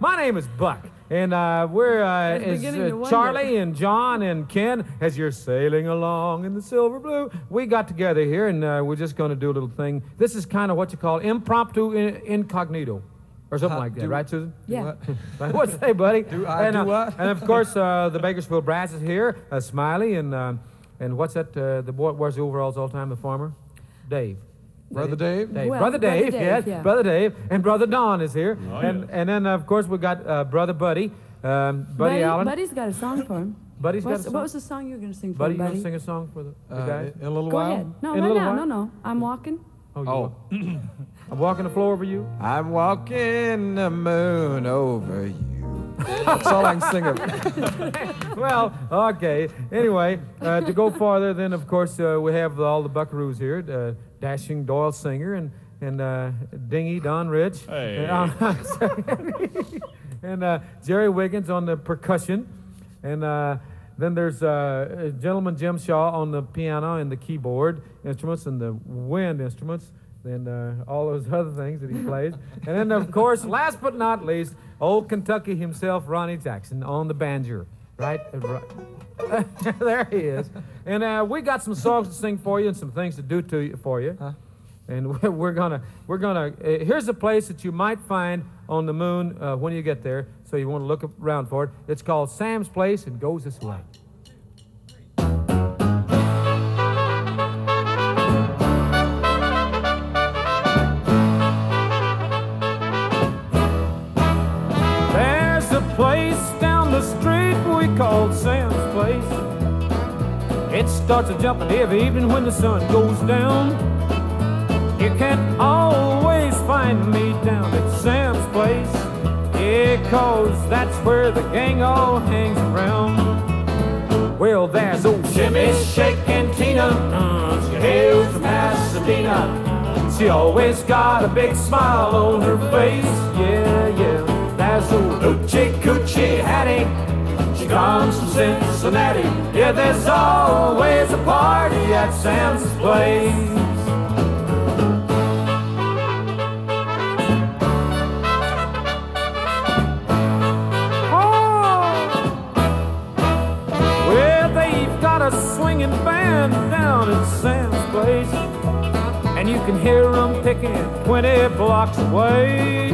My name is Buck, and uh, we're uh, was is, beginning to uh. Charlie and John and Ken. As you're sailing along in the silver blue, we got together here, and uh, we're just going to do a little thing. This is kind of what you call impromptu in- incognito, or something like that, do- right, Susan? Yeah. Right, What's say, buddy? Do I and, do uh, what? and of course, uh, the Bakersfield Brass is here. Uh, Smiley and and what's that? Uh, the boy wears the overalls all the time. The farmer, Dave. Brother Dave? Dave. Well, Brother Brother Dave, Dave, yes, yeah. Brother Dave, and Brother Don is here, Oh, and yeah. and then of course we've got uh, Brother Buddy, um, Buddy, Allen. Buddy's got a song for him. Buddy's got a song? What was the song you were going to sing for Buddy, him, you Buddy? want to sing a song for the, the Uh, guys? in a little Go while. ahead. No, In a right now. No, no. I'm walking. Oh, Oh. want- I'm walking the floor over you. I'm walking the moon over you. That's all I can sing of. well, okay. Anyway, uh, to go farther, then of course uh, we have all the Buckaroos here: uh, Dashing Doyle Singer and and uh, Dingy Don Rich, Hey. and, uh, and uh, Jerry Wiggins on the percussion, and uh, then there's uh, Gentleman Jim Shaw on the piano and the keyboard instruments and the wind instruments. And uh, all those other things that he plays. And then, of course, last but not least, old Kentucky himself, Ronnie Jackson, on the banjo. Right? Right. there he is. And uh, we got some songs to sing for you and some things to do to you, for you. And we're- we're gonna, we're gonna. Uh, here's a place that you might find on the moon uh, when you get there. So you want to look around for it. It's called Sam's Place and goes this way. It starts a jumping every evening when the sun goes down. You can't always find me down at Sam's Place. Because that's where the gang all hangs around. Well, there's old Shimmy shaking Tina. Uh, she hails from Pasadena. She always got a big smile on her face. Yeah, yeah. There's old Hoochie Coochie Hattie. Comes from Cincinnati. Yeah, there's always a party at Sam's place. Oh! Well, they've got a swinging band down at Sam's place, and you can hear them picking 20 blocks away.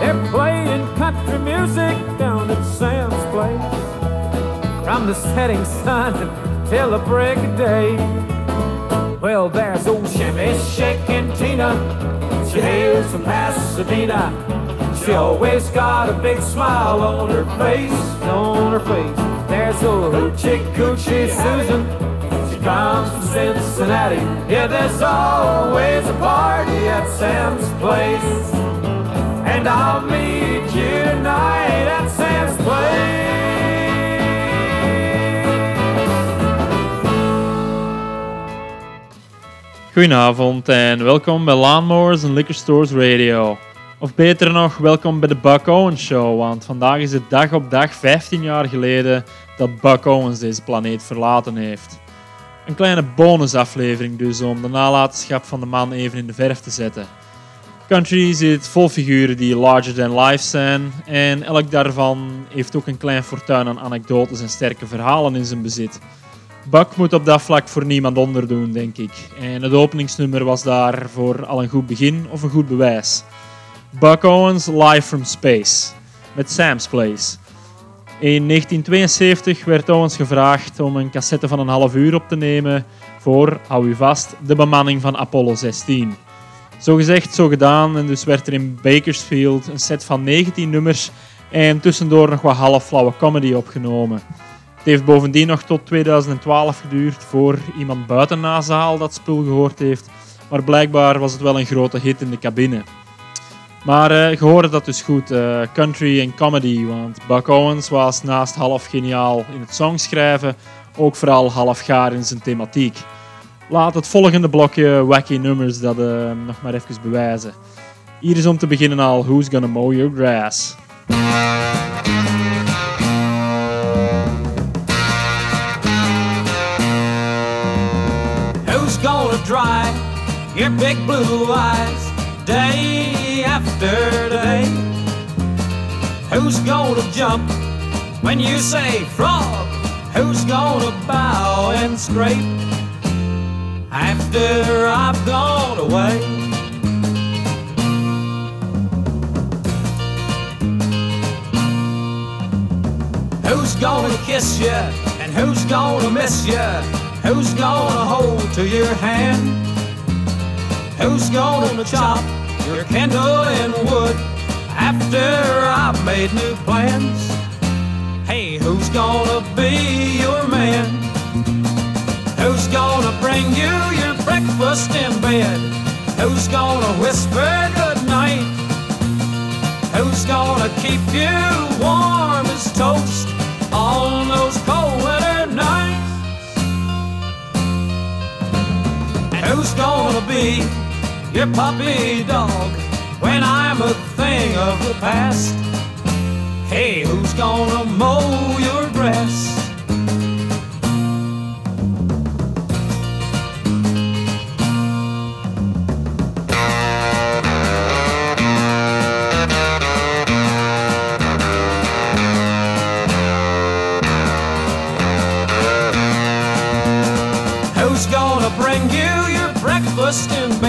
They're playing country music down at Sam's place from the setting sun till the break of day. Well, there's old Shimmy shaking Tina. She hails from Pasadena. She always got a big smile on her face, on her face. There's old Hoochie Coochie Susan. She comes from Cincinnati. Yeah, there's always a party at Sam's place. And I'll meet you tonight at Sam's place. Goedenavond en welkom bij Lawnmowers and Liquor Stores Radio. Of beter nog, welkom bij de Buck Owens Show, want vandaag is het dag op dag 15 jaar geleden dat Buck Owens deze planeet verlaten heeft. Een kleine bonusaflevering dus om de nalatenschap van de man even in de verf te zetten. Country zit vol figuren die larger than life zijn en elk daarvan heeft ook een klein fortuin aan anekdotes en sterke verhalen in zijn bezit. Buck moet op dat vlak voor niemand onderdoen, denk ik. En het openingsnummer was daarvoor al een goed begin of een goed bewijs. Buck Owens live from space met Sam's Place. In 1972 werd Owens gevraagd om een cassette van een half uur op te nemen voor, hou u vast, de bemanning van Apollo 16. Zo gezegd, zo gedaan en dus werd er in Bakersfield een set van 19 nummers en tussendoor nog wat halfflauwe comedy opgenomen. Het heeft bovendien nog tot 2012 geduurd voor iemand buiten na zaal dat spul gehoord heeft, maar blijkbaar was het wel een grote hit in de cabine. Maar je hoorde dat dus goed, eh, country en comedy, want Buck Owens was naast half geniaal in het songschrijven ook vooral half gaar in zijn thematiek. Laat het volgende blokje wacky nummers dat eh, nog maar even bewijzen. Hier is om te beginnen al Who's Gonna Mow Your Grass. Dry your big blue eyes day after day? Who's gonna jump when you say frog? Who's gonna bow and scrape after I've gone away? Who's gonna kiss you and who's gonna miss you? Who's gonna hold to your hand? Who's gonna chop your kindle and wood after I've made new plans? Hey, who's gonna be your man? Who's gonna bring you your breakfast in bed? Who's gonna whisper good night? Who's gonna keep you warm as toast who's gonna be your puppy dog when I'm a thing of the past? Hey, who's gonna mow your grass?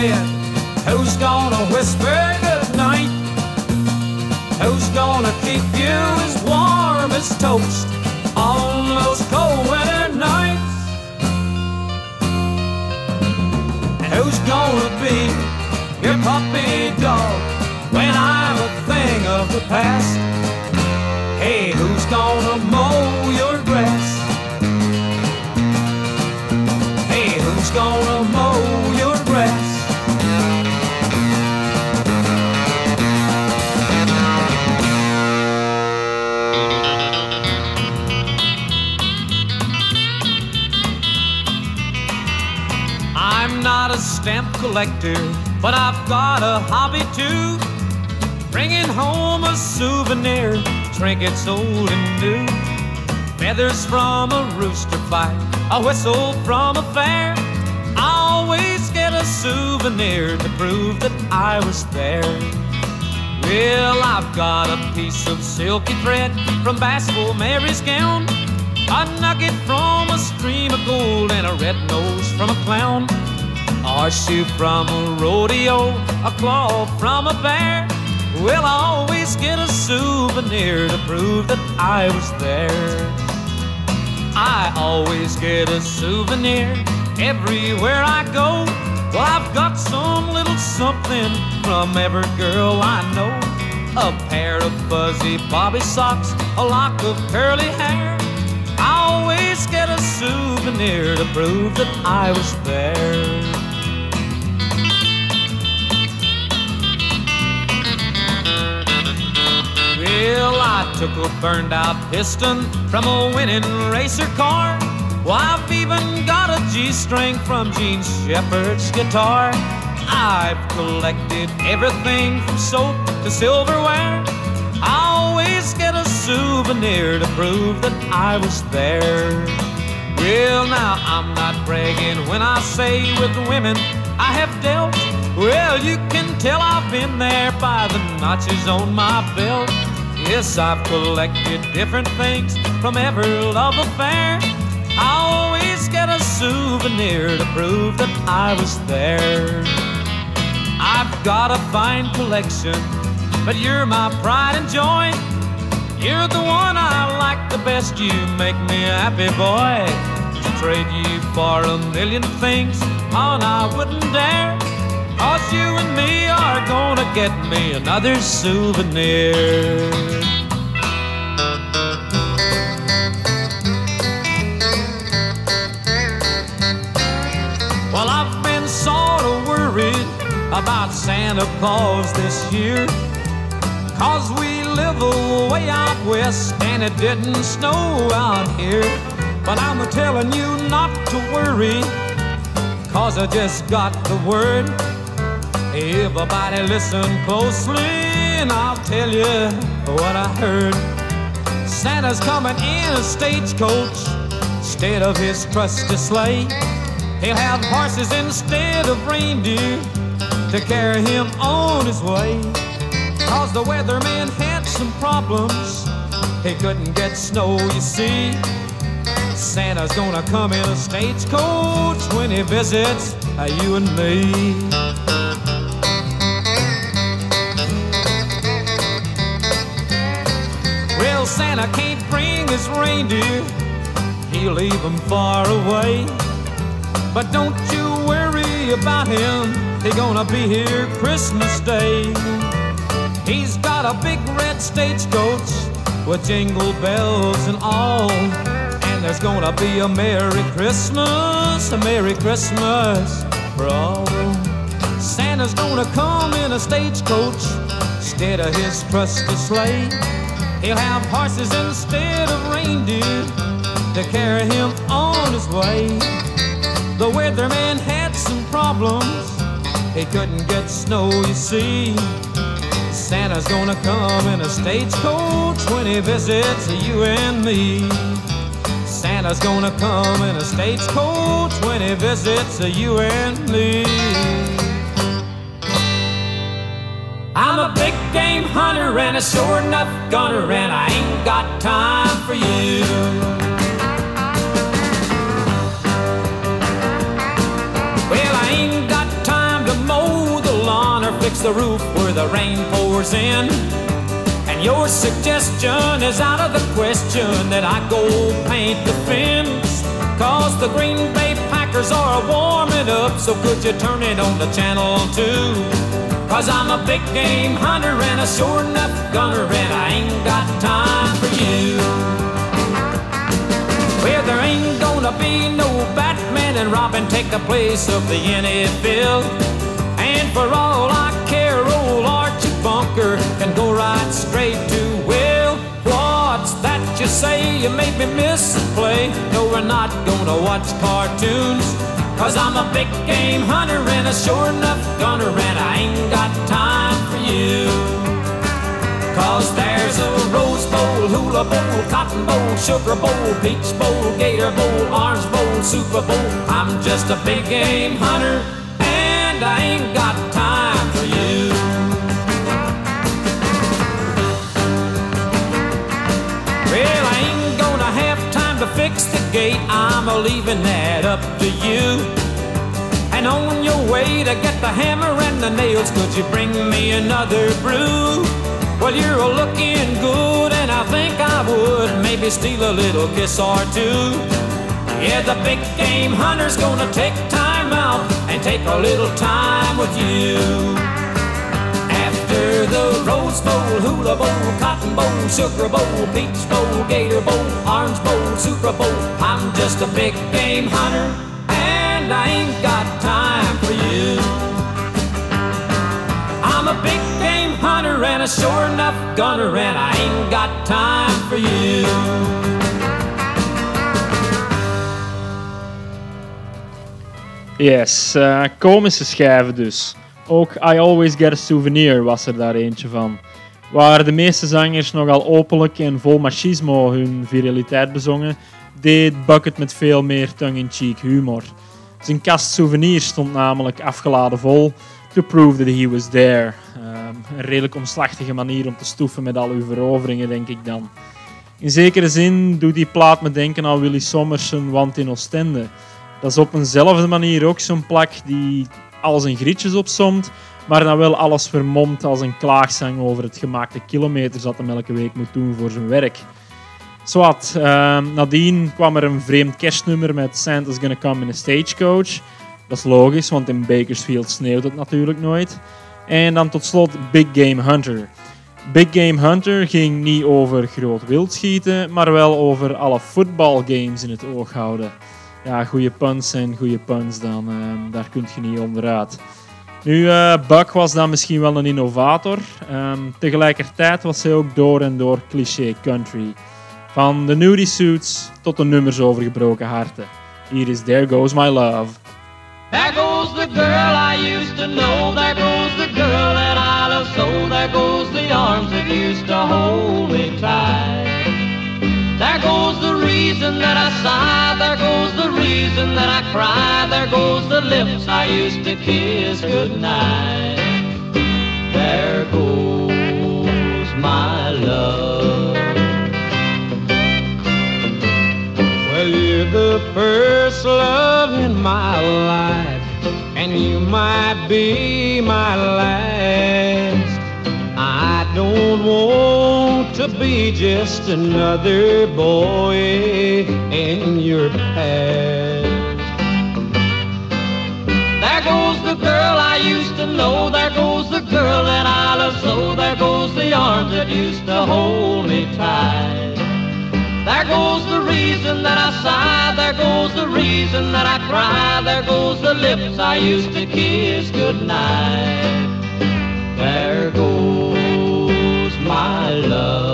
Bed? Who's gonna whisper good night? Who's gonna keep you as warm as toast trinkets old and new. Feathers from a rooster fight, a whistle from a fair. I always get a souvenir to prove that I was there. Well, I've got a piece of silky thread from Basque Mary's gown, a nugget from a stream of gold, and a red nose from a clown. A horseshoe from a rodeo, a claw from a bear. Well, always get a souvenir to prove that I was there. I always get a souvenir everywhere I go. Well, I've got some little something from every girl I know. A pair of fuzzy bobby socks, a lock of curly hair. I always get a souvenir to prove that I was there. Took a burned out piston from a winning racer car. Well, I've even got a G string from Jean Shepard's guitar. I've collected everything from soap to silverware. I always get a souvenir to prove that I was there. Well, now I'm not bragging when I say with women I have dealt. Well, you can tell I've been there by the notches on my belt. Yes, I've collected different things from every love affair. I always get a souvenir to prove that I was there. I've got a fine collection, but you're my pride and joy. You're the one I like the best. You make me a happy boy. To trade you for a million things, oh, on I wouldn't dare. Cause you and me are gonna get me another souvenir. Well, I've been sort of worried about Santa Claus this year. Cause we live way out west and it didn't snow out here. But I'm telling you not to worry, cause I just got the word. Everybody listen closely and I'll tell you what I heard. Santa's coming in a stagecoach instead of his trusty sleigh. He'll have horses instead of reindeer to carry him on his way. Cause the weatherman had some problems. He couldn't get snow, you see. Santa's gonna come in a stagecoach when he visits uh, you and me. Santa can't bring his reindeer, he'll leave them far away. But don't you worry about him, he's gonna be here Christmas Day. He's got a big red stagecoach with jingle bells and all. And there's gonna be a Merry Christmas, a Merry Christmas for all. Santa's gonna come in a stagecoach instead of his trusty sleigh. He'll have horses instead of reindeer to carry him on his way. The weatherman had some problems, he couldn't get snow, you see. Santa's gonna come in a stagecoach when he visits you and me. Santa's gonna come in a stagecoach when he visits you and me. I'm a big game hunter and a sure enough gunner, and I ain't got time for you. Well, I ain't got time to mow the lawn or fix the roof where the rain pours in. And your suggestion is out of the question that I go paint the fence. Cause the Green Bay Packers are warming up, so could you turn it on the channel too? Cause I'm a big game hunter and a sure enough gunner, and I ain't got time for you. Well, there ain't gonna be no Batman and Robin take the place of the NFL. And for all I care, old Archie Bunker can go right straight to Will. What's that you say? You made me miss a play. No, we're not gonna watch cartoons. Cause I'm a big game hunter and a sure enough gunner, and I ain't got time for you. Cause there's a Rose Bowl, Hula Bowl, Cotton Bowl, Sugar Bowl, Peach Bowl, Gator Bowl, Orange Bowl, Super Bowl. I'm just a big game hunter, and I ain't got time for you. To fix the gate. I'm leaving that up to you. And on your way to get the hammer and the nails, could you bring me another brew? Well, you're looking good, and I think I would maybe steal a little kiss or two. Yeah, the big game hunter's gonna take time out and take a little time with you. The Rose Bowl, Hula Bowl, Cotton Bowl, Sugar Bowl, Peach Bowl, Gator Bowl, Orange Bowl, Super Bowl, I'm just a big game hunter, and I ain't got time for you. I'm a big game hunter and a sure enough gunner, and I ain't got time for you. Yes, eh, komische schijven dus. Ook I Always Get a Souvenir was er daar eentje van. Waar de meeste zangers nogal openlijk en vol machismo hun viraliteit bezongen, deed Bucket met veel meer tongue-in-cheek humor. Zijn kast souvenirs stond namelijk afgeladen vol, to prove that he was there. Ehm, een redelijk omslachtige manier om te stoeven met al uw veroveringen, denk ik dan. In zekere zin doet die plaat me denken aan Willy Sommersen, Want in Oostende. Dat is op eenzelfde manier ook zo'n plak die al zijn grietjes opsomt, maar dan wel alles vermomt als een klaagzang over het gemaakte kilometers dat hij elke week moet doen voor zijn werk. Zwat, ehm, nadien kwam er een vreemd kerstnummer met Santa's Gonna Come in a Stagecoach. Dat is logisch, want in Bakersfield sneeuwt het natuurlijk nooit. En dan tot slot Big Game Hunter. Big Game Hunter ging niet over groot wildschieten, maar wel over alle voetbalgames in het oog houden. Ja, goede puns zijn goede puns dan. ehm, daar kun je niet onderuit. Nu, eh, Buck was dan misschien wel een innovator. Ehm, tegelijkertijd was hij ook door en door cliché country. Van de nudie suits tot de nummers over gebroken harten. Hier is There Goes My Love. There goes the girl I used to know. There goes the girl that I love so. There goes the arms that used to hold me tight. reason that I sigh, there goes the reason that I cry, there goes the lips I used to kiss goodnight. There goes my love. Well, you're the first love in my life, and you might be my last. I don't want to be just another boy in your past. There goes the girl I used to know. There goes the girl that I love so. There goes the arms that used to hold me tight. There goes the reason that I sigh. There goes the reason that I cry. There goes the lips I used to kiss goodnight. There goes my love.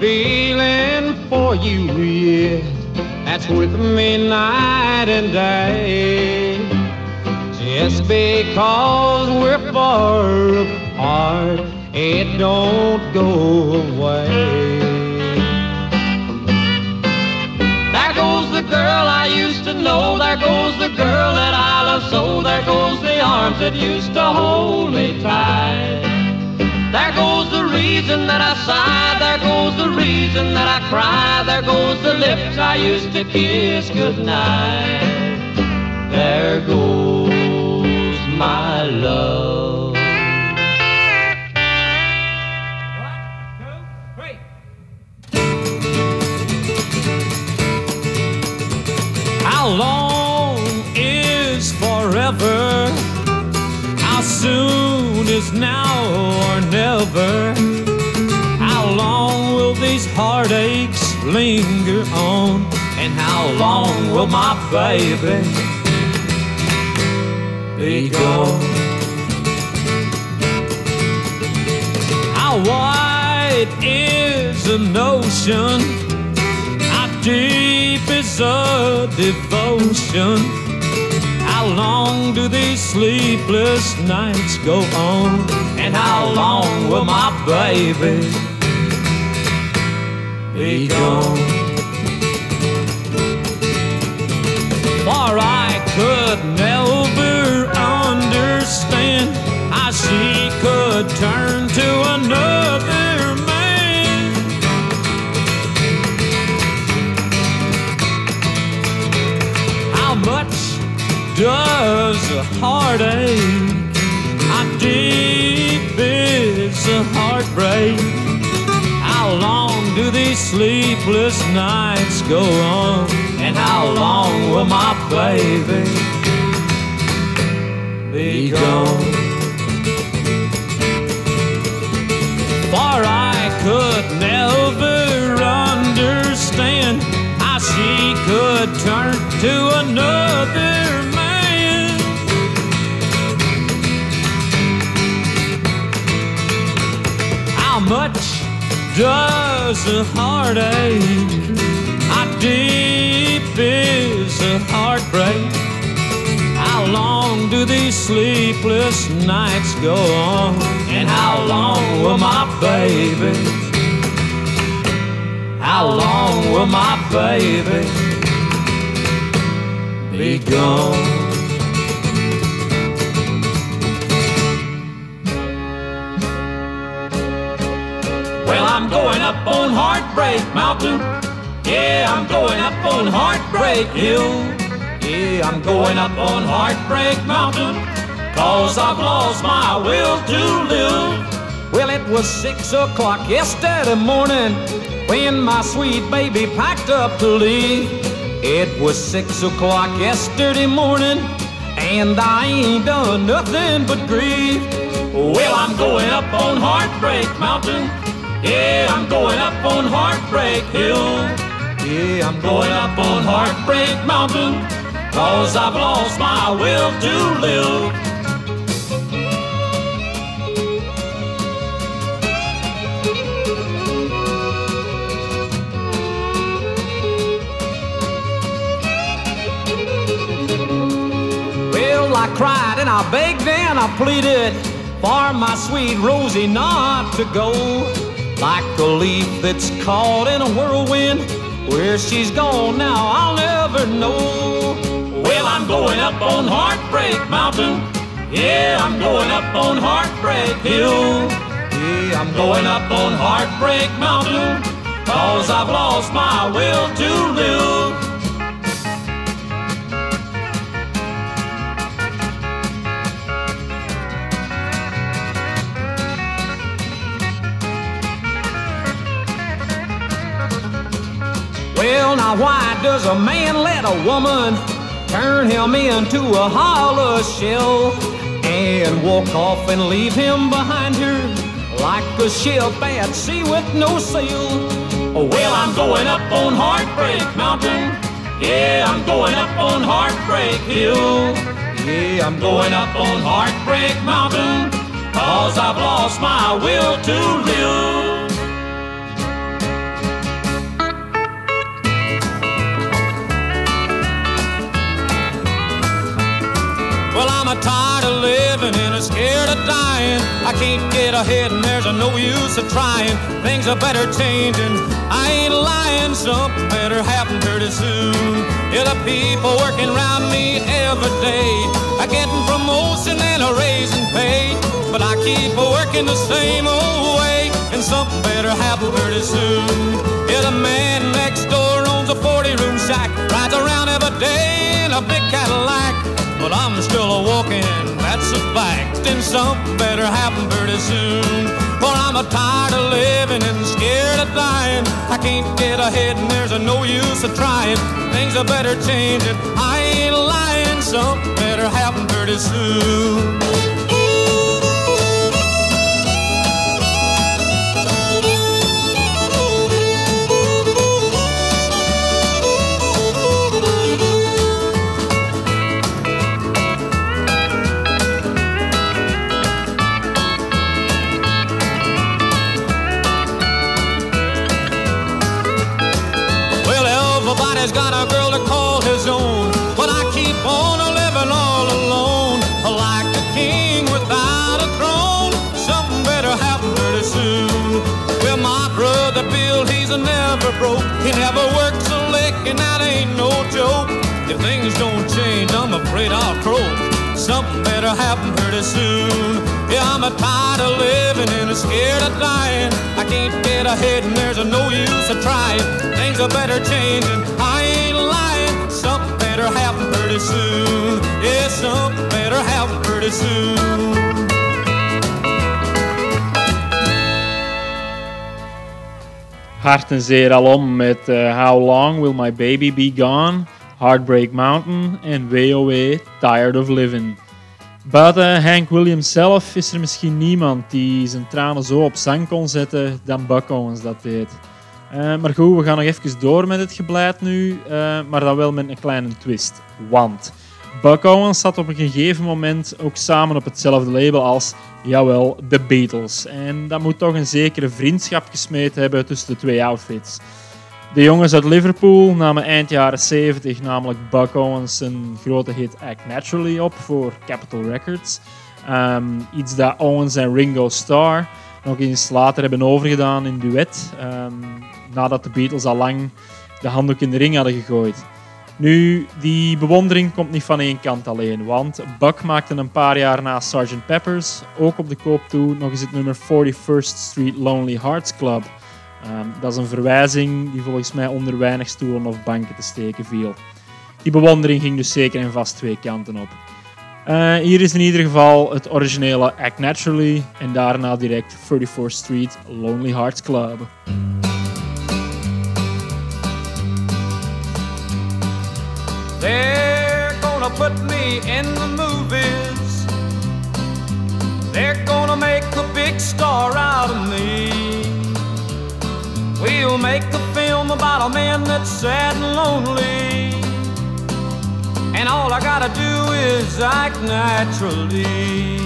Feeling for you, yeah. That's with me night and day. Just because we're far apart, it don't go away. There goes the girl I used to know. There goes the girl that I love so. There goes the arms that used to hold me tight. Reason that I sigh. There goes the reason that I cry. There goes the lips I used to kiss goodnight. There goes my love. How long is forever? How soon is now or never? These heartaches linger on? And how long will my baby be gone? How wide is an ocean? How deep is a devotion? How long do these sleepless nights go on? And how long will my baby be gone? For I could never understand how she could turn to another man. How much does a heartache? How deep is a heartbreak? How long do these sleepless nights go on? And how long will my baby be gone? For I could never understand how she could turn to another man. How much does a heartache? How deep is a heartbreak? How long do these sleepless nights go on? And how long will my baby? How long will my baby be gone? Up on Heartbreak Mountain. Yeah, I'm going up on Heartbreak Hill. Yeah, I'm going up on Heartbreak Mountain. Cause I've lost my will to live. Well, it was six o'clock yesterday morning when my sweet baby packed up to leave. It was six o'clock yesterday morning, and I ain't done nothing but grieve. Well, I'm going up on Heartbreak Mountain. Yeah, I'm going up on Heartbreak Hill. Yeah, I'm going up on Heartbreak Mountain. Cause I've lost my will to live. Well, I cried and I begged and I pleaded for my sweet Rosie not to go. Like a leaf that's caught in a whirlwind. Where she's gone now, I'll never know. Well, I'm going up on Heartbreak Mountain. Yeah, I'm going up on Heartbreak Hill. Yeah, I'm going up on Heartbreak Mountain. Cause I've lost my will to live. Well, now why does a man let a woman turn him into a hollow shell and walk off and leave him behind her like a ship at sea with no sail? Well, I'm going up on Heartbreak Mountain. Yeah, I'm going up on Heartbreak Hill. Yeah, I'm going up on Heartbreak Mountain. Cause I've lost my will to live. Well, I'm a tired of living and I'm scared of dying. I can't get ahead and there's no use of trying. Things are better changing. I ain't lying, something better happen pretty soon. Yeah, the people working around me every day are getting promotion and a raise in pay. But I keep working the same old way and something better happen pretty soon. Yeah, the man next door owns a 40 room shack, rides around every day in a big Cadillac. But I'm still a walking, that's a fact. And something better happen pretty soon. For I'm a tired of living and scared of dying. I can't get ahead and there's a no use of trying. Things are better changing. I ain't lying, something better happen pretty soon. Everybody's got a girl to call his own, but I keep on living all alone, like a king without a throne. Something better happen pretty soon. Well, my brother Bill, he's never broke. He never works a lick, and that ain't no joke. If things don't change, I'm afraid I'll croak. Something better happen pretty soon. Yeah, I'm a tired of living and I'm scared of dying. I can't get ahead and there's no use of trying. Things are better changing. I ain't lying. Something better happen pretty soon. Yeah, something better happen pretty soon. Hart en zeer alom met eh, How Long Will My Baby Be Gone, Heartbreak Mountain en WOW Tired of Living. Buiten Hank Williams zelf is er misschien niemand die zijn tranen zo op zang kon zetten dan Buck Owens dat deed. Eh, maar goed, we gaan nog even door met het gebleid nu, eh, maar dan wel met een kleine twist. Want Buck Owens zat op een gegeven moment ook samen op hetzelfde label als, jawel, The Beatles. En dat moet toch een zekere vriendschap gesmeed hebben tussen de twee outfits. De jongens uit Liverpool namen eind jaren 70 namelijk Buck Owens zijn grote hit Act Naturally op voor Capitol Records. Ehm, iets dat Owens en Ringo Starr nog eens later hebben overgedaan in duet, ehm, nadat de Beatles al lang de handdoek in de ring hadden gegooid. Nu, die bewondering komt niet van één kant alleen, want Buck maakte een paar jaar na Sgt. Peppers ook op de koop toe nog eens het nummer 41st Street Lonely Hearts Club. Ehm, dat is een verwijzing die volgens mij onder weinig stoelen of banken te steken viel. Die bewondering ging dus zeker en vast twee kanten op. Eh, hier is in ieder geval het originele Act Naturally en daarna direct 34th Street Lonely Hearts Club. They're gonna put me in the movies. They're gonna make a big star out of me. We'll make a film about a man that's sad and lonely. And all I gotta do is act naturally.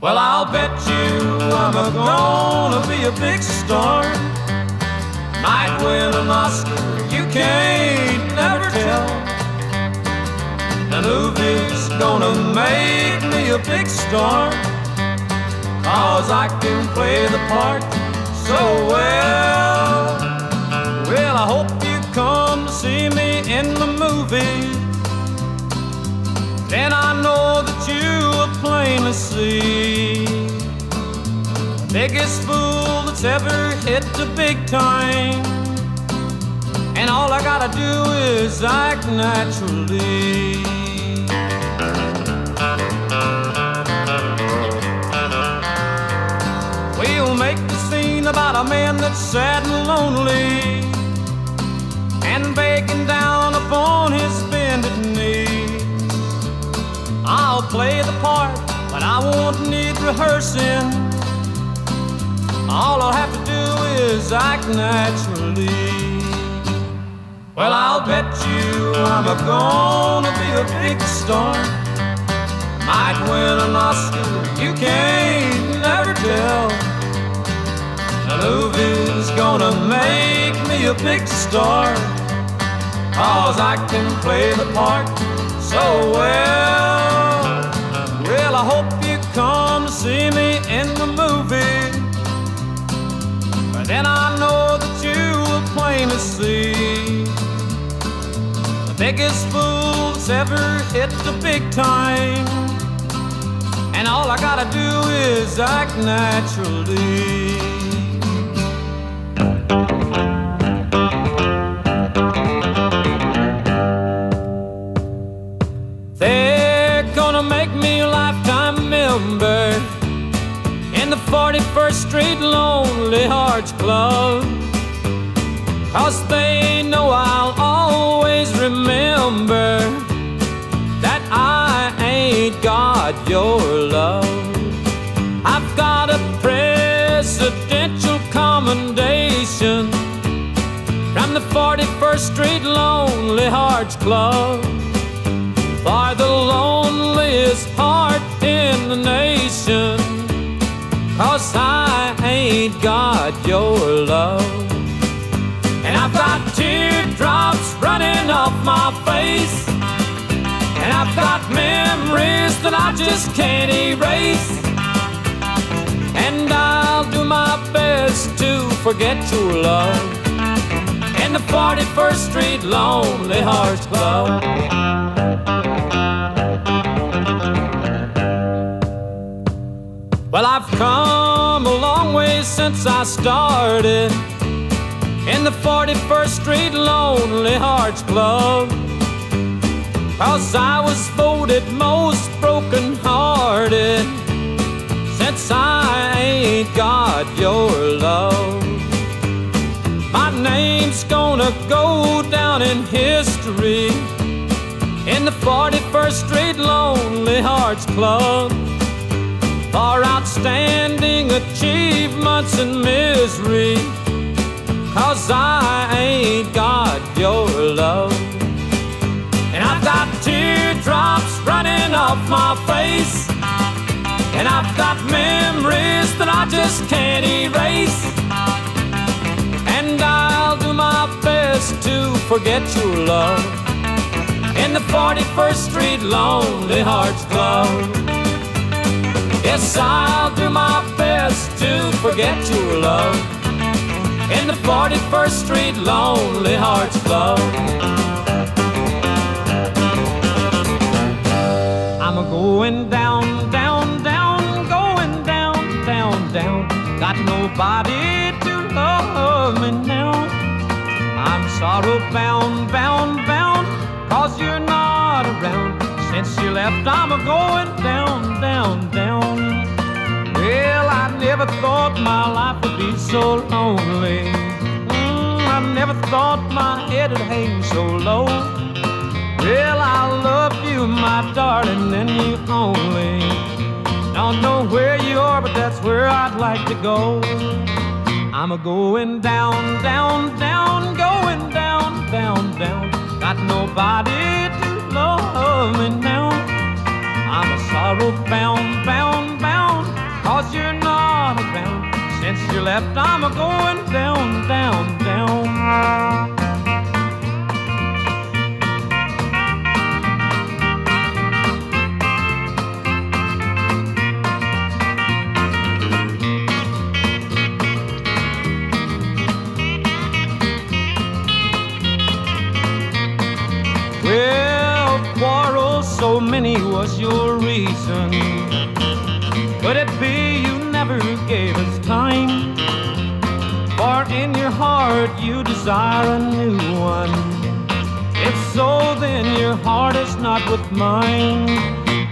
Well, I'll bet you I'm a gonna be a big star. Might win an Oscar, you can't never tell. The movie's gonna make me a big star. Cause I can play the part so well. Well, I hope you come to see me in the movies. Then I know that you will plainly see the biggest fool that's ever hit the big time. And all I gotta do is act naturally. About a man that's sad and lonely and begging down upon his bended knees. I'll play the part, but I won't need rehearsing. All I'll have to do is act naturally. Well, I'll bet you I'm a gonna be a big star. Might win an Oscar, you can't never tell. The movie's gonna make me a big star. Cause I can play the part so well. Well, I hope you come to see me in the movie. But then I know that you will plainly see the biggest fool that's ever hit the big time. And all I gotta do is act naturally. They're gonna make me a lifetime member in the 41st Street Lonely Hearts Club. Cause they know I'll always remember that I ain't got your love. From the 41st Street Lonely Hearts Club for the loneliest heart in the nation. Cause I ain't got your love. And I've got teardrops running off my face. And I've got memories that I just can't erase. And I'll do my to forget your love. In the 41st Street Lonely Hearts Club. Well, I've come a long way since I started in the 41st Street Lonely Hearts Club. Cause I was voted most broken hearted since I ain't got your love. My name's gonna go down in history in the 41st Street Lonely Hearts Club for outstanding achievements in misery. Cause I ain't got your love. And I've got teardrops running off my face. And I've got memories that I just can't erase. And I'll do my best to forget your love. In the 41st Street Lonely Hearts Club. Yes, I'll do my best to forget your love in the 41st Street Lonely Hearts Club. Going down, down, down. Well, I never thought my life would be so lonely. Mm, I never thought my head would hang so low. Well, I love you, my darling, and you only. Don't know where you are, but that's where I'd like to go. I'm a going down, down, down, going down, down, down. Got nobody to love me now. I'm a sorrow bound, bound, bound, cause you're not around. Since you left, I'm a going down, down, down. Me was your reason. Could it be you never gave us time? For in your heart you desire a new one. If so, then your heart is not with mine.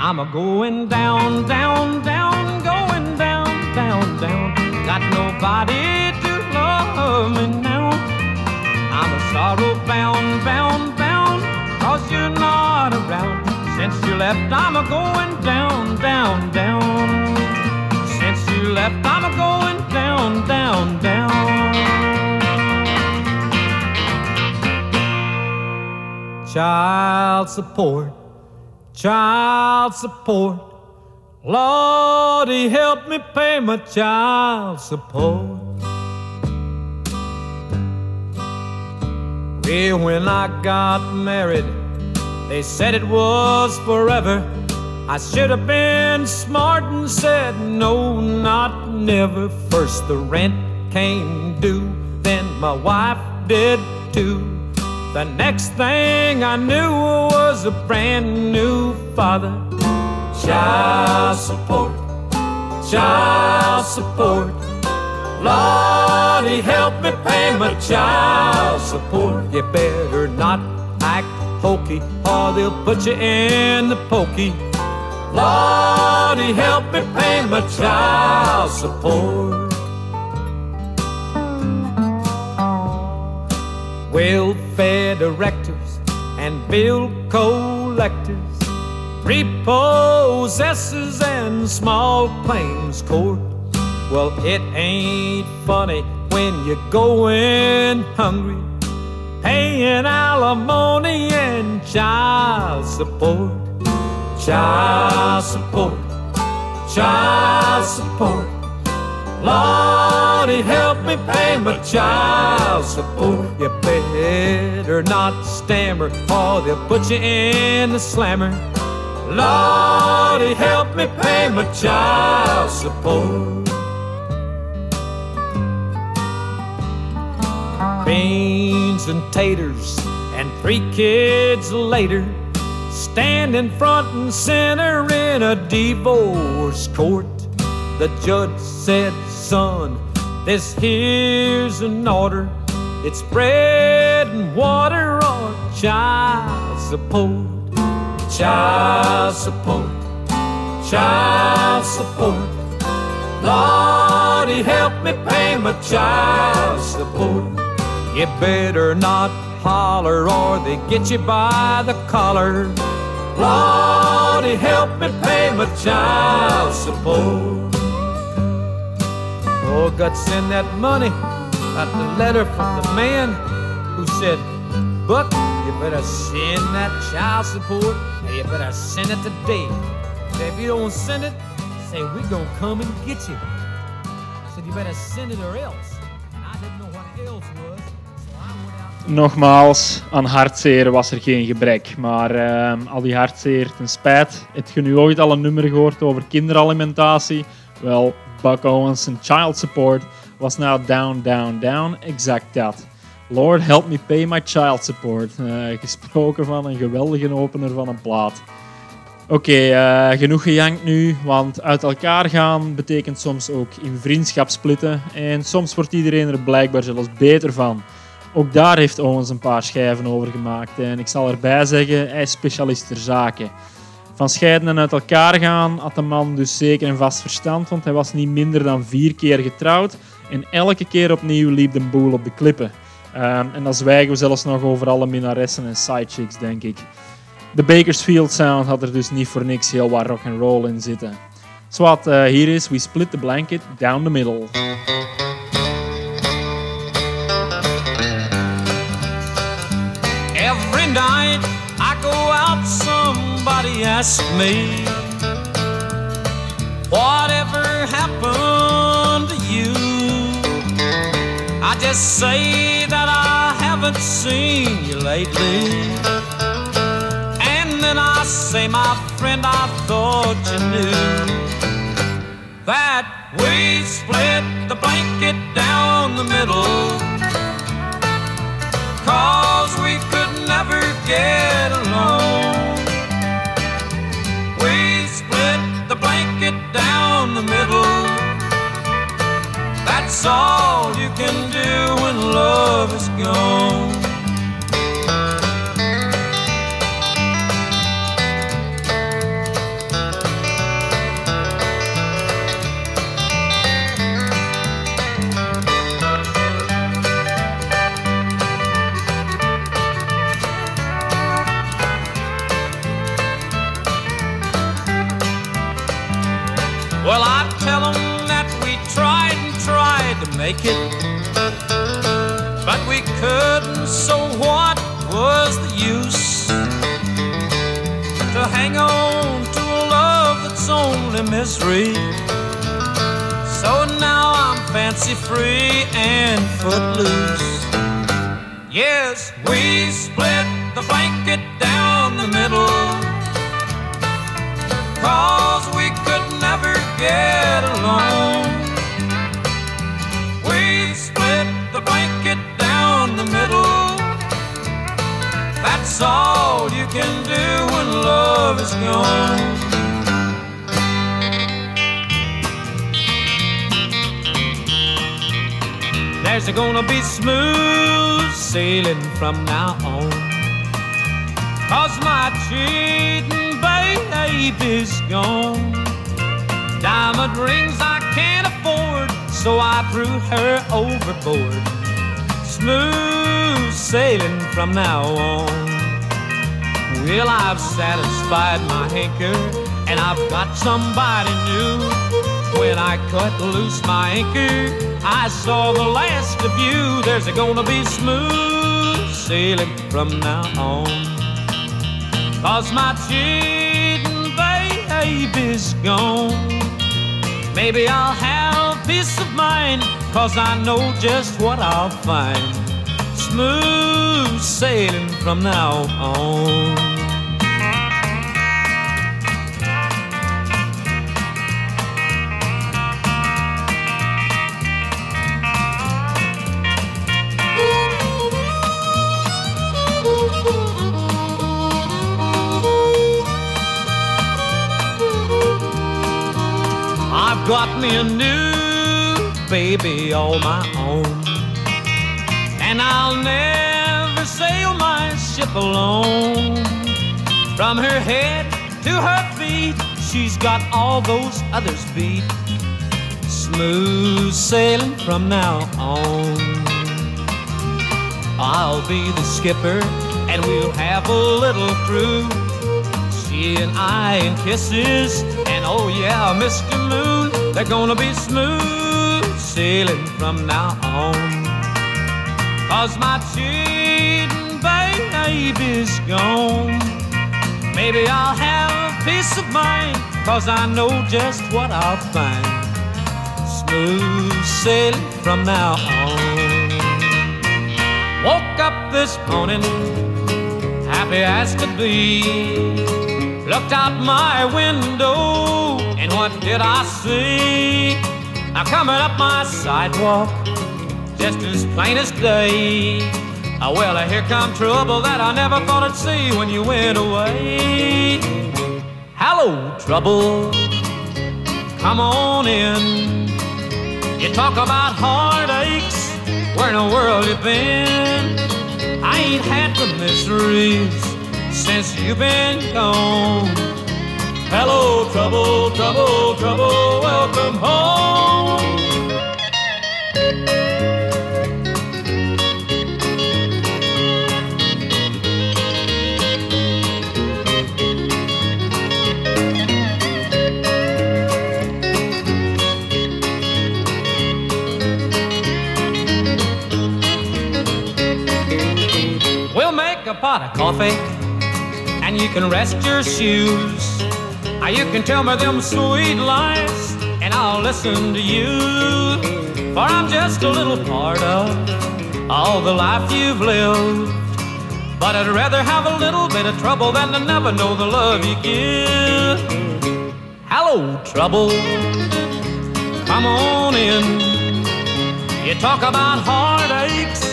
I'm a going down, down, down, going down, down, down. Got nobody to love me now. I'm a sorrow bound, bound, bound, cause you're not around. Since you left, I'm a going down, down, down. Since you left, I'm a going down, down, down. Child support, child support. Lordy, help me pay my child support. Well, when I got married, they said it was forever. I should have been smart and said no, not never. First the rent came due, then my wife did too. The next thing I knew was a brand new father. Child support, child support. Lordy, help me pay my child support. You better not hokey, or they'll put you in the pokey. Lordy, help me pay my child support. Welfare directors and bill collectors, repossessors and small claims court. Well, it ain't funny when you're going hungry, paying alimony and child support. Child support, child support. Lordy, help me pay my child support. You better not stammer, or they'll put you in the slammer. Lordy, help me pay my child support. Beans and taters, and three kids later, standing front and center in a divorce court. The judge said, Son, this here's an order. It's bread and water or child support. Child support. Child support. Lordy, help me pay my child support. You better not holler or they get you by the collar. Lordy, help me pay my child support. Oh, to send that money. Got the letter from the man who said, Buck, you better send that child support and you better send it today. Say, if you don't send it, say, we gonna come and get you. Said, you better send it or else. And I didn't know what else was, Nogmaals, aan hartzeer was er geen gebrek. Maar ehm, al die hartzeer ten spijt. Heb je nu ooit al een nummer gehoord over kinderalimentatie? Wel, Buck Owens en Child Support was nou down, down, down. Exact dat. Lord help me pay my child support. Eh, gesproken van een geweldige opener van een plaat. Oké, eh, genoeg gejankt nu, want uit elkaar gaan betekent soms ook in vriendschap splitten. En soms wordt iedereen er blijkbaar zelfs beter van. Ook daar heeft Owens een paar schijven over gemaakt. En ik zal erbij zeggen, hij is specialist ter zaken. Van scheiden en uit elkaar gaan had de man dus zeker een vast verstand, want hij was niet minder dan vier keer getrouwd. En elke keer opnieuw liep de boel op de klippen. Ehm, en dan zwijgen we zelfs nog over alle minnaressen en sidechicks, denk ik. De Bakersfield Sound had er dus niet voor niks heel wat rock and roll in zitten. Zwat, eh, hier is We Split the Blanket Down the Middle. Somebody asks me, Whatever happened to you? I just say that I haven't seen you lately. And then I say, My friend, I thought you knew that we split the blanket down the middle. All you can do when love is gone. Make it, but we couldn't, so what was the use? To hang on to a love that's only misery. So now I'm fancy free and footloose. Yes, we split the blanket down the middle. Cause we could never get along. The middle. That's all you can do when love is gone. There's gonna be smooth sailing from now on. Cause my cheating baby's gone. Diamond rings I can't afford, so I threw her overboard. Smooth sailing from now on. Well, I've satisfied my hanker, and I've got somebody new. When I cut loose my anchor, I saw the last of you. There's a gonna be smooth sailing from now on. Cause my cheating baby's gone. Maybe I'll have peace of mind, cause I know just what I'll find. Smooth sailing from now on. I've got me a new baby all my own. And I'll never sail my ship alone. From her head to her feet, she's got all those others beat. Smooth sailing from now on. I'll be the skipper, and we'll have a little crew. She and I in kisses, and oh yeah, Mr. Moon, they're gonna be smooth sailing from now on. Cause my cheating baby's gone. Maybe I'll have peace of mind, cause I know just what I'll find. Smooth sailing from now on. Woke up this morning, happy as could be. Looked out my window, and what did I see? Now coming up my sidewalk, just as plain as day. Ah, well, here come trouble that I never thought I'd see when you went away. Hello, trouble, come on in. You talk about heartaches, where in the world you been? I ain't had the miseries since you've been gone. Hello, trouble, trouble, trouble, pot of coffee and you can rest your shoes. Or you can tell me them sweet lies, and I'll listen to you. For I'm just a little part of all the life you've lived. But I'd rather have a little bit of trouble than to never know the love you give. Hello, trouble. Come on in. You talk about heartaches,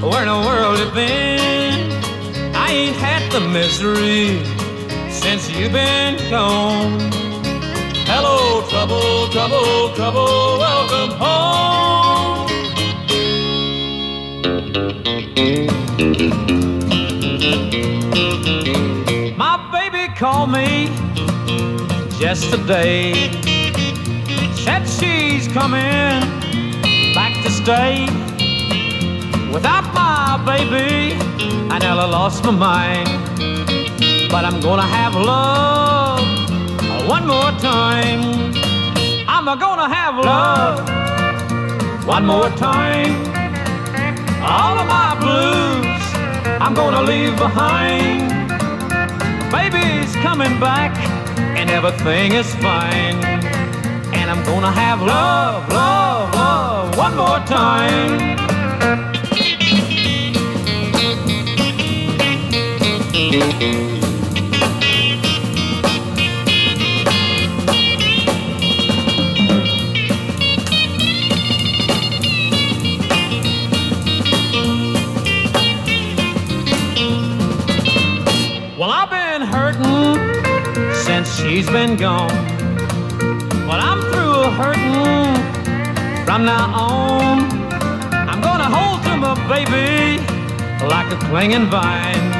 where in the world you been? I ain't had the misery since you've been gone. Hello, trouble, trouble, trouble, welcome home. My baby called me just today. Said she's coming back to stay. Without my baby, I nearly lost my mind. But I'm gonna have love one more time. I'm gonna have love one more time. All of my blues I'm gonna leave behind. Baby's coming back and everything is fine. And I'm gonna have love, love, love one more time. Well, I've been hurting since she's been gone. Well, I'm through hurting from now on. I'm gonna hold to my baby like a clinging vine.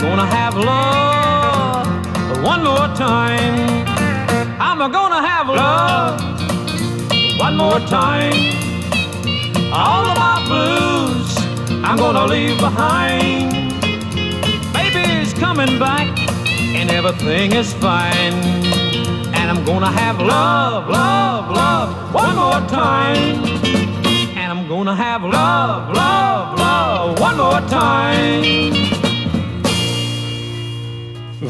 Gonna have love one more time. I'm gonna have love one more time. All of my blues I'm gonna leave behind. Baby's coming back and everything is fine. And I'm gonna have love, love, love one more time. And I'm gonna have love, love, love one more time.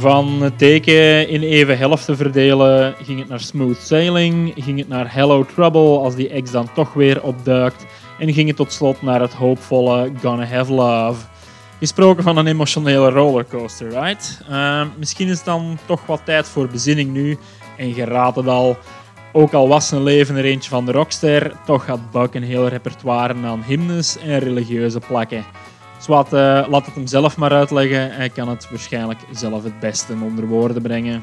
Van het teken in even helften verdelen ging het naar Smooth Sailing, ging het naar Hello Trouble als die ex dan toch weer opduikt en ging het tot slot naar het hoopvolle Gonna Have Love. Gesproken van een emotionele rollercoaster, right? Uh, misschien is het dan toch wat tijd voor bezinning nu en je raadt het al. Ook al was zijn leven er eentje van de rockster, toch had Buck een heel repertoire aan hymnes en religieuze plakken. Zwat, uh, laat het hem zelf maar uitleggen. Hij kan het waarschijnlijk zelf het beste onder woorden brengen.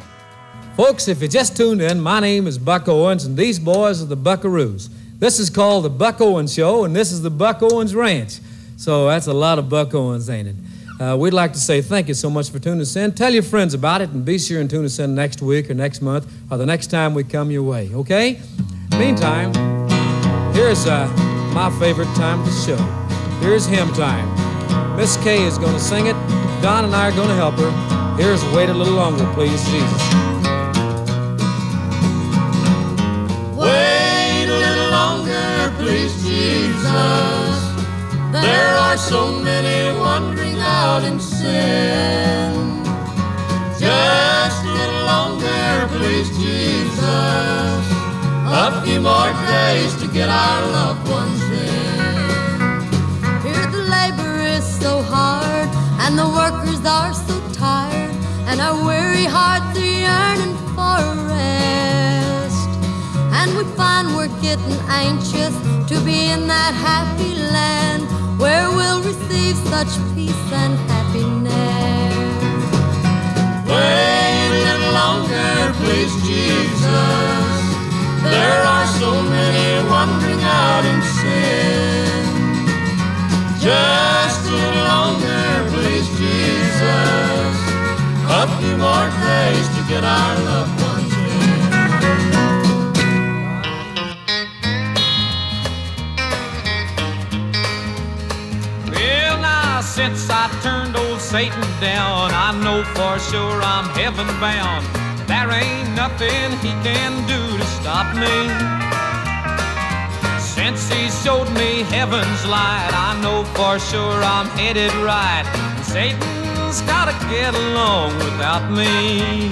Folks, if you just tuned in, my name is Buck Owens, and these boys are the Buckaroos. This is called the Buck Owens Show, and this is the Buck Owens Ranch. So that's a lot of Buck Owens, ain't it? Uh, we'd like to say thank you so much for tuning us in. Tell your friends about it, and be sure and tune us in next week or next month or the next time we come your way, okay? Meantime, here's uh, my favorite time of the show. Here's hymn time. Miss Kay is going to sing it. Don and I are going to help her. Here's Wait a Little Longer, Please, Jesus. Wait a little longer, please, Jesus. There are so many wandering out in sin. Just a little longer, please, Jesus. A few more days to get our loved ones hearts are yearning for rest. And we find we're getting anxious to be in that happy land where we'll receive such peace and happiness. Wait a little longer, please, Jesus. There are so many wandering out in sin. Just a little longer, please, Jesus. A few more days to get our loved ones in. Well, now since I turned old Satan down, I know for sure I'm heaven bound. There ain't nothing he can do to stop me. Since he showed me heaven's light, I know for sure I'm headed right. Satan's gotta get along without me.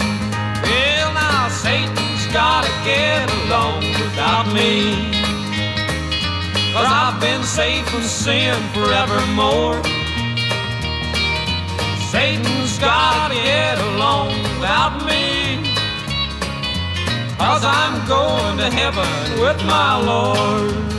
Well, now Satan's gotta get along without me. Cause I've been safe from sin forevermore. Satan's gotta get along without me. Cause I'm going to heaven with my Lord.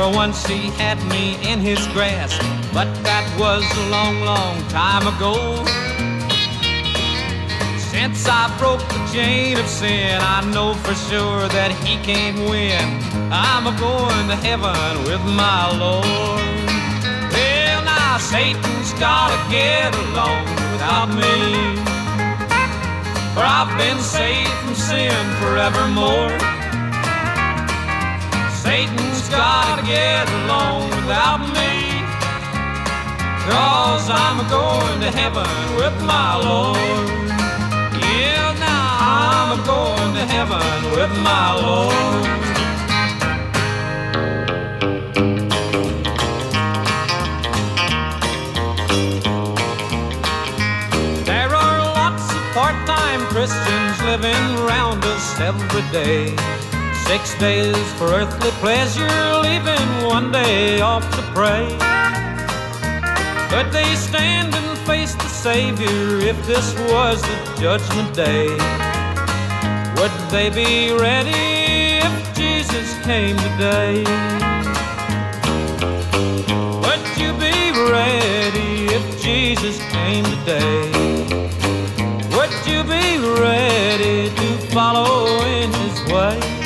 For once he had me in his grasp, but that was a long, long time ago. Since I broke the chain of sin, I know for sure that he can't win. I'm a going to heaven with my Lord. Well, now Satan's gotta get along without me. For I've been saved from sin forevermore. Satan's gotta get along without me. Cause I'm going to heaven with my Lord. Yeah, now I'm going to heaven with my Lord. There are lots of part-time Christians living around us every day. Six days for earthly pleasure, leaving one day off to pray. Could they stand and face the Savior if this was the judgment day? Would they be ready if Jesus came today? Would you be ready if Jesus came today? Would you be ready to follow in his way?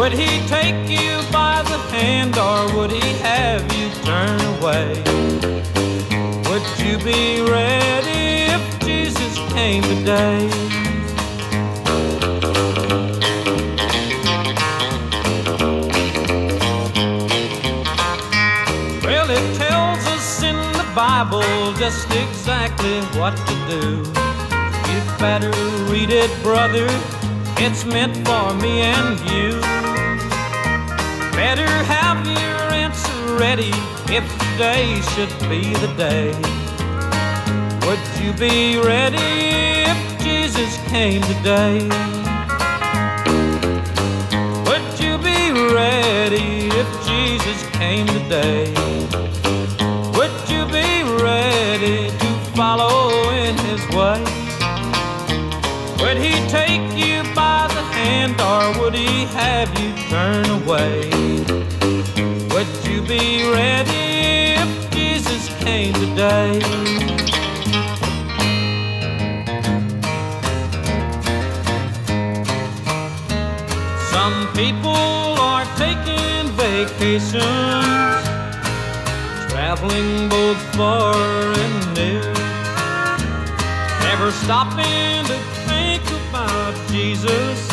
Would he take you by the hand or would he have you turn away? Would you be ready if Jesus came today? Well, it tells us in the Bible just exactly what to do. You better read it, brother. It's meant for me and you. Better have your answer ready if today should be the day. Would you be ready if Jesus came today? Would you be ready if Jesus came today? Would you be ready to follow in his way? Would he take you by the hand or would he have you turn away? Be ready if Jesus came today? Some people are taking vacations, traveling both far and near, never stopping to think about Jesus,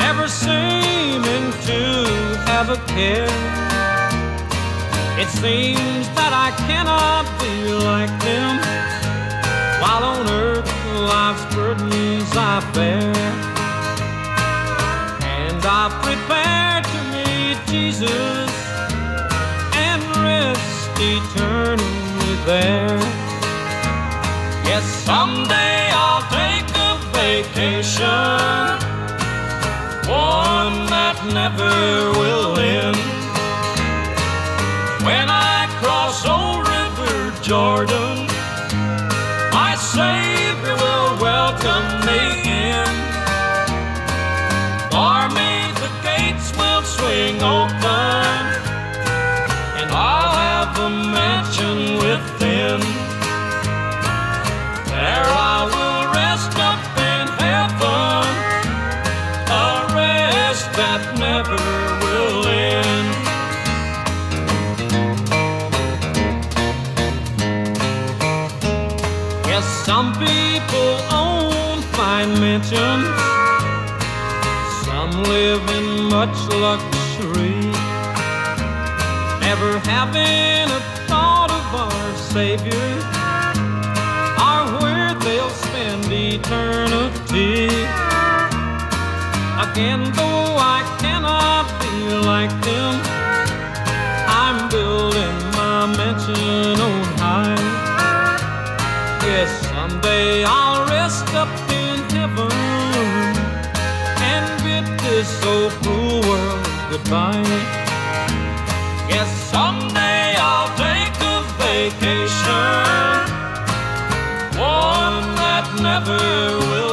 never seeming to have a care. It seems that I cannot be like them, while on earth life's burdens I bear. And I prepare to meet Jesus and rest eternally there. Yes, someday I'll take a vacation, one that never will Jordan, Yes, some people own fine mansions. Some live in much luxury, never having a thought of our Savior, or where they'll spend eternity. Again, though I cannot be like them, I'm building my mansion on high. Someday I'll rest up in heaven and bid this old cruel world goodbye. Yes, someday I'll take a vacation, one that never will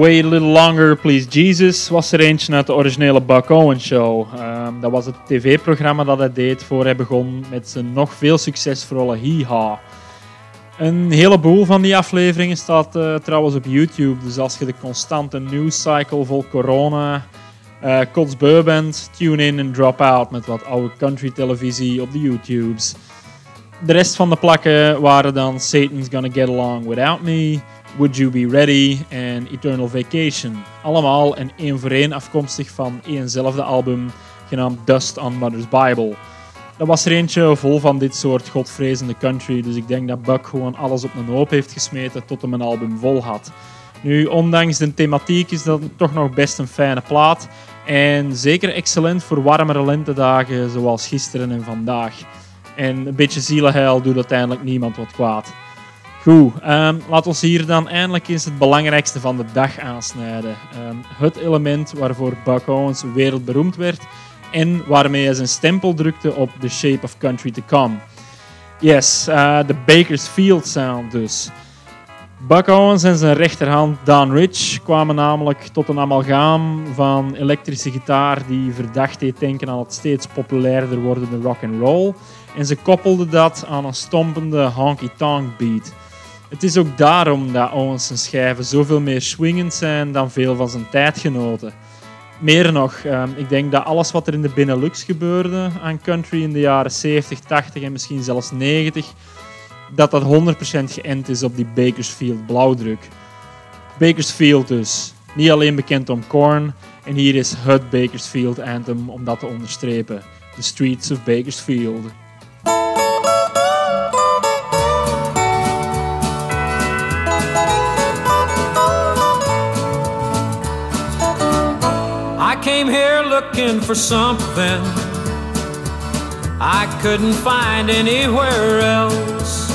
Wait a Little Longer, Please Jesus was er eentje uit de originele Buck Owens Show. Ehm, dat was het tv-programma dat hij deed voor hij begon met zijn nog veel succesvolle Hee-Haw. Een heleboel van die afleveringen staat eh, trouwens op YouTube. Dus als je de constante news cycle vol corona, uh, kotsbeu bent, tune in en drop out met wat oude country televisie op de YouTubes. De rest van de plakken waren dan Satan's Gonna Get Along Without Me, Would You Be Ready en Eternal Vacation. Allemaal en één voor één afkomstig van éénzelfde album genaamd Dust on Mother's Bible. Dat was er eentje vol van dit soort godvrezende country, dus ik denk dat Buck gewoon alles op een hoop heeft gesmeten tot hem een album vol had. Nu, ondanks de thematiek is dat toch nog best een fijne plaat en zeker excellent voor warmere lentedagen zoals gisteren en vandaag. En een beetje zielenheil doet uiteindelijk niemand wat kwaad. Goed, um, laat ons hier dan eindelijk eens het belangrijkste van de dag aansnijden. Ehm, het element waarvoor Buck Owens wereldberoemd werd en waarmee hij zijn stempel drukte op The Shape of Country to Come. Yes, uh, de Bakersfield Sound dus. Buck Owens en zijn rechterhand Don Rich kwamen namelijk tot een amalgaam van elektrische gitaar die verdacht deed denken aan het steeds populairder wordende rock and roll. En ze koppelden dat aan een stompende honky-tonk beat. Het is ook daarom dat Owens zijn schijven zoveel meer swingend zijn dan veel van zijn tijdgenoten. Meer nog, ehm, ik denk dat alles wat er in de Benelux gebeurde aan country in de jaren 70, 80 en misschien zelfs 90, dat dat 100% geënt is op die Bakersfield blauwdruk. Bakersfield dus, niet alleen bekend om corn, en hier is het Bakersfield anthem om dat te onderstrepen. The Streets of Bakersfield. Came here looking for something I couldn't find anywhere else.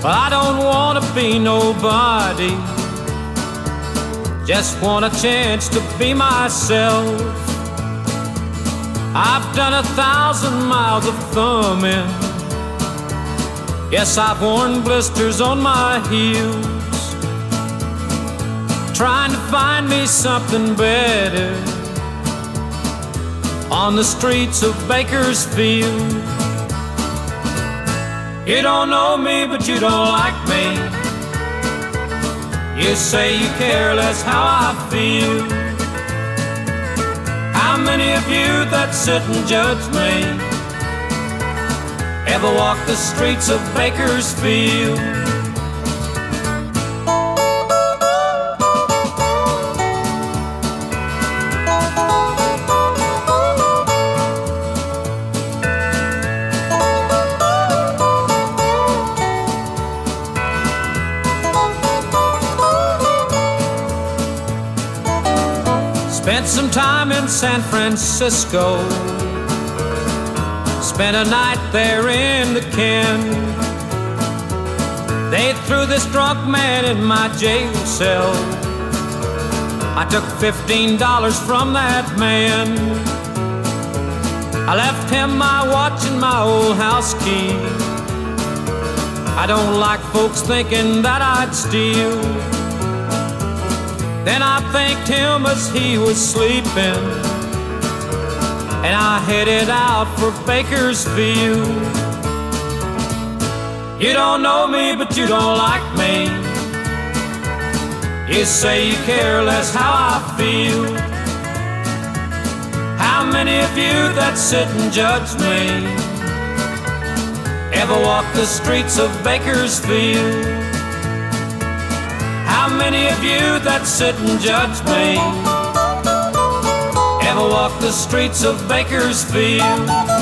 But I don't want to be nobody, just want a chance to be myself. I've done a thousand miles of thumbing. Yes, I've worn blisters on my heels trying to find me something better on the streets of Bakersfield. You don't know me, but you don't like me. You say you care less how I feel. How many of you that sit and judge me ever walk the streets of Bakersfield? Some time in San Francisco. Spent a night there in the Ken. They threw this drunk man in my jail cell. I took $15 from that man. I left him my watch and my old house key. I don't like folks thinking that I'd steal. Then I thanked him as he was sleeping. And I headed out for Bakersfield. You don't know me, but you don't like me. You say you care less how I feel. How many of you that sit and judge me ever walk the streets of Bakersfield? Many of you that sit and judge me ever walk the streets of Bakersfield?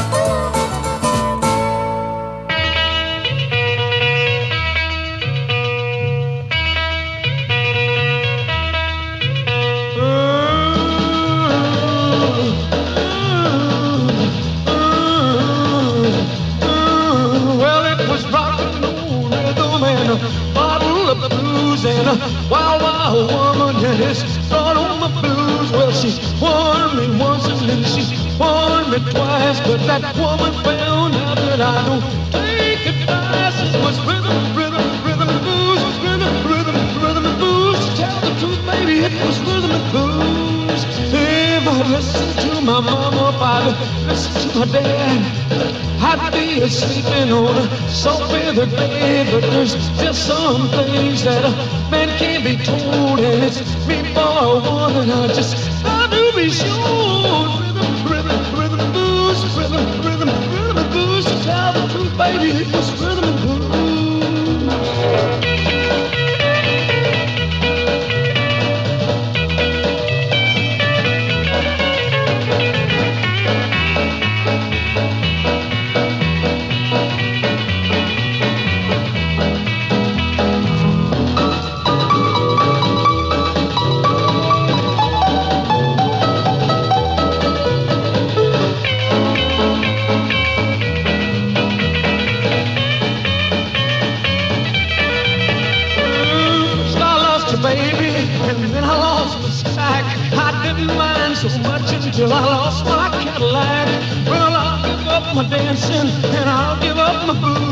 Blues. Well, she warned me once and then she warned me twice, but that woman found out that I don't take advice. It was rhythm, rhythm, rhythm and booze, rhythm, rhythm, rhythm and booze. truth, baby, it was rhythm and blues. If I'd listened to my mama, if I'd listened to my dad, I'd be sleeping on a soft feather bed. But there's just some things that a man can't be told, and it's me for one, and I just baby, it was rhythm and blues. And I'll give up my booze.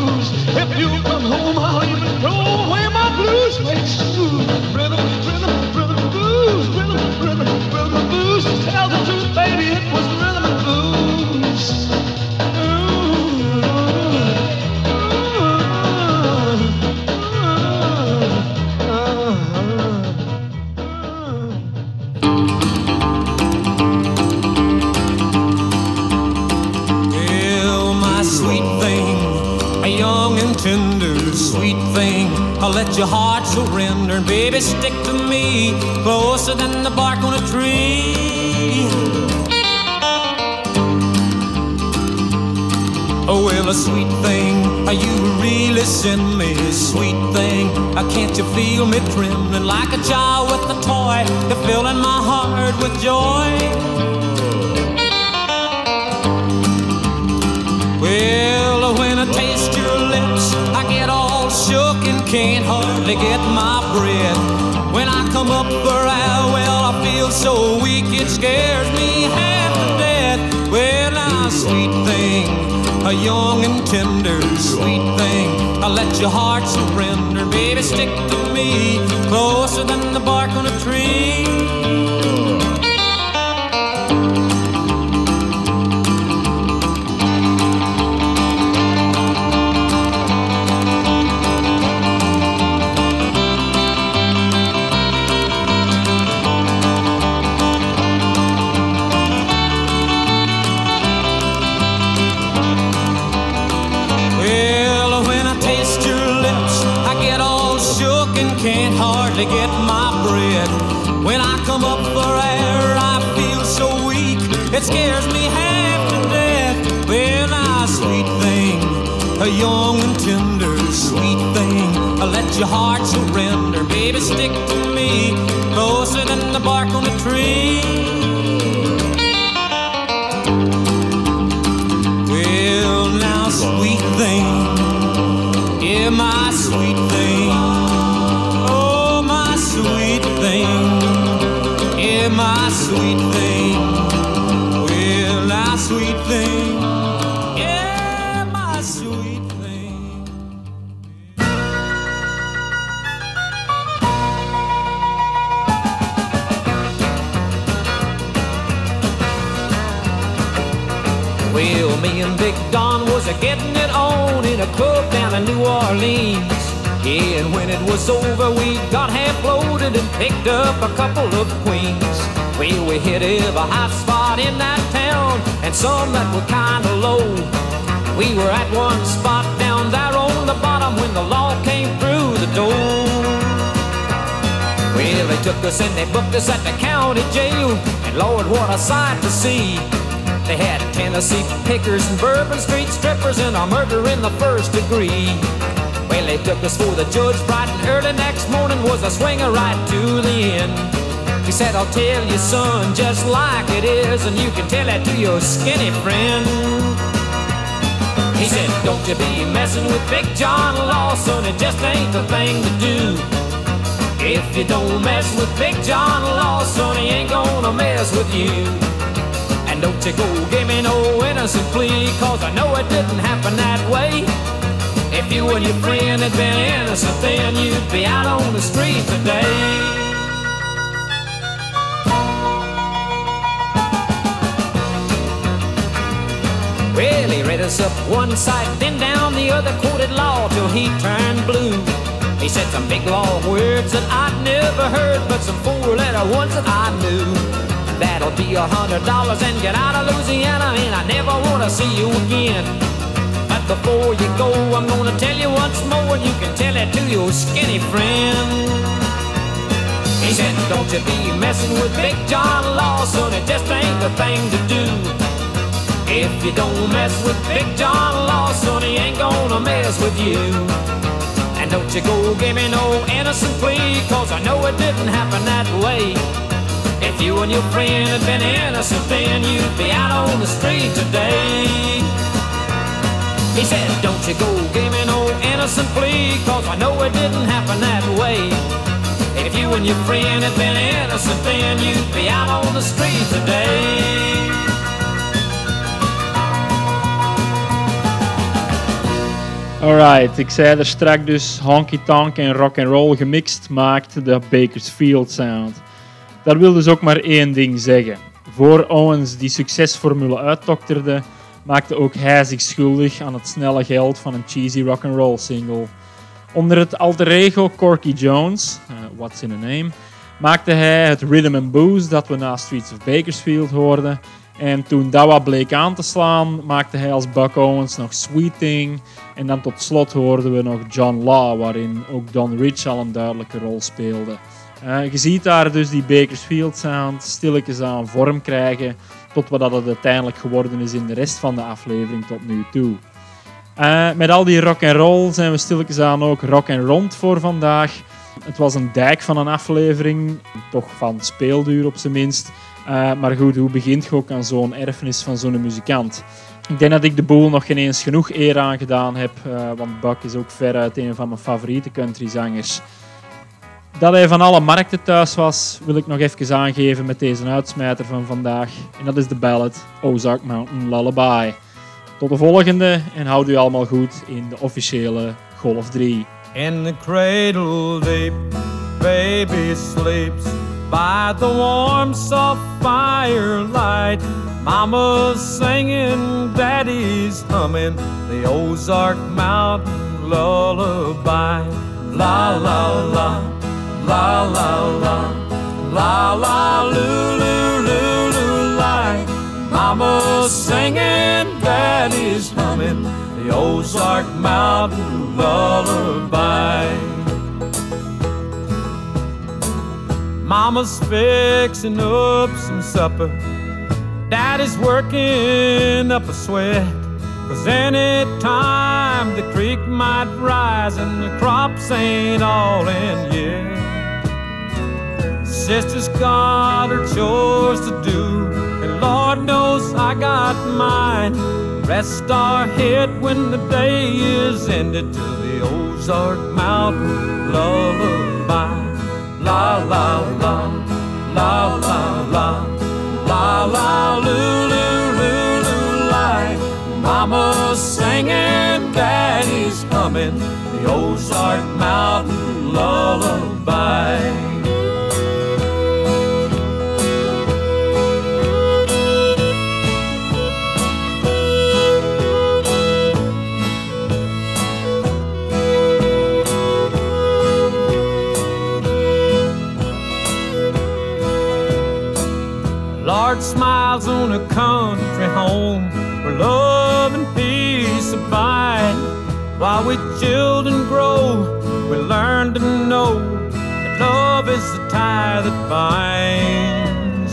Oh, well, a sweet thing, are you really send me sweet thing? Uh, can't you feel me trembling like a child with a toy? You're filling my heart with joy. Well, when I taste your lips, I get all shook and can't hardly get my breath. When I come up for air, well, I feel so weak it scares me half to death. Well, now, sweet thing, a young and tender sweet thing, I let your heart surrender, baby, stick to me closer than the bark on a tree. A young and tender sweet thing, I let your heart surrender. Baby, stick to me closer than the bark on a tree. Well, now, sweet thing, yeah, my sweet thing. Oh, my sweet thing, yeah, my sweet New Orleans. Yeah, and when it was over, we got half loaded and picked up a couple of queens. Well, we hit every hot spot in that town and some that were kinda low. We were at one spot down there on the bottom when the law came through the door. Well, they took us and they booked us at the county jail. And Lord, what a sight to see. They had Tennessee pickers and Bourbon Street strippers and a murder in the first degree. Well, they took us for the judge bright and early next morning was a swinger right to the end. He said, I'll tell you, son, just like it is, and you can tell that to your skinny friend. He said, Don't you be messing with Big John Lawson, it just ain't the thing to do. If you don't mess with Big John Lawson, he ain't gonna mess with you. Don't you go give me no innocent plea, cause I know it didn't happen that way. If you and your friend had been innocent, then you'd be out on the street today. Well, he read us up one side, then down the other, quoted law till he turned blue. He said some big long words that I'd never heard, but some four letter ones that I knew. That'll be a hundred dollars and get out of Louisiana, and I never wanna see you again. But before you go, I'm gonna tell you once more, and you can tell it to your skinny friend. He said, Don't you be messing with Big John Lawson, it just ain't the thing to do. If you don't mess with Big John Lawson, he ain't gonna mess with you. And don't you go give me no innocent plea, cause I know it didn't happen that way. If you and your friend had been innocent, then you'd be out on the street today. He said, Don't you go give me no innocent plea, cause I know it didn't happen that way. If you and your friend had been innocent, then you'd be out on the street today. Alright, ik zei er straks dus honky tonk en rock and roll gemixt maakt de Bakersfield sound. Dat wil dus ook maar één ding zeggen. Voor Owens die succesformule uitdokterde, maakte ook hij zich schuldig aan het snelle geld van een cheesy rock and roll single. Onder het alter ego Corky Jones, eh, What's in a Name, maakte hij het rhythm and blues dat we na Streets of Bakersfield hoorden. En toen Dawa bleek aan te slaan, maakte hij als Buck Owens nog Sweet Thing. En dan tot slot hoorden we nog John Law, waarin ook Don Rich al een duidelijke rol speelde. Eh, je ziet daar dus die Bakersfield sound stilletjes aan vorm krijgen tot wat dat het uiteindelijk geworden is in de rest van de aflevering tot nu toe. Eh, met al die rock and roll zijn we stilletjes aan ook rock en rond voor vandaag. Het was een dijk van een aflevering, toch van speelduur op zijn minst. Eh, maar goed, hoe begint je ook aan zo'n erfenis van zo'n muzikant? Ik denk dat ik de boel nog geen eens genoeg eer aan gedaan heb, want Buck is ook veruit een van mijn favoriete countryzangers. Dat hij van alle markten thuis was, wil ik nog even aangeven met deze uitsmijter van vandaag. En dat is de ballad Ozark Mountain Lullaby. Tot de volgende en houd u allemaal goed in de officiële Golf 3. In the cradle deep, baby sleeps by the warm, soft firelight. Mama's singing, daddy's humming the Ozark Mountain lullaby. La la la, la la la, la la lulu lulu lie. Mama's singing, daddy's humming the Ozark Mountain lullaby. Mama's fixing up some supper. Daddy's working up a sweat. Cause any time the creek might rise and the crops ain't all in yet. Sister's got her chores to do, and Lord knows I got mine. Rest our head when the day is ended to the Ozark Mountain lullaby. La la la, la la la, la la lulu lulu lie. Mama's singing, Daddy's humming the Ozark Mountain lullaby. Smiles on a country home where love and peace abide. While we children grow, we learn to know that love is the tie that binds.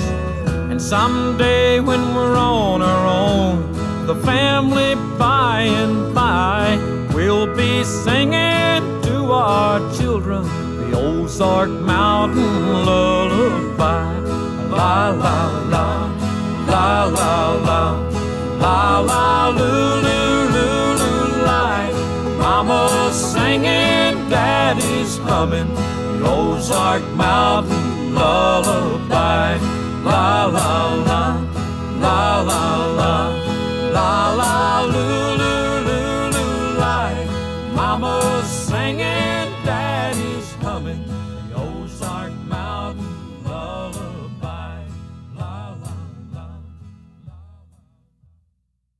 And someday when we're on our own, the family by and by, we'll be singing to our children the Ozark Mountain lullaby. La la la, la la la, la la lulu lulu lie. Mama's singing, Daddy's humming the Ozark Mountain lullaby. La la la, la la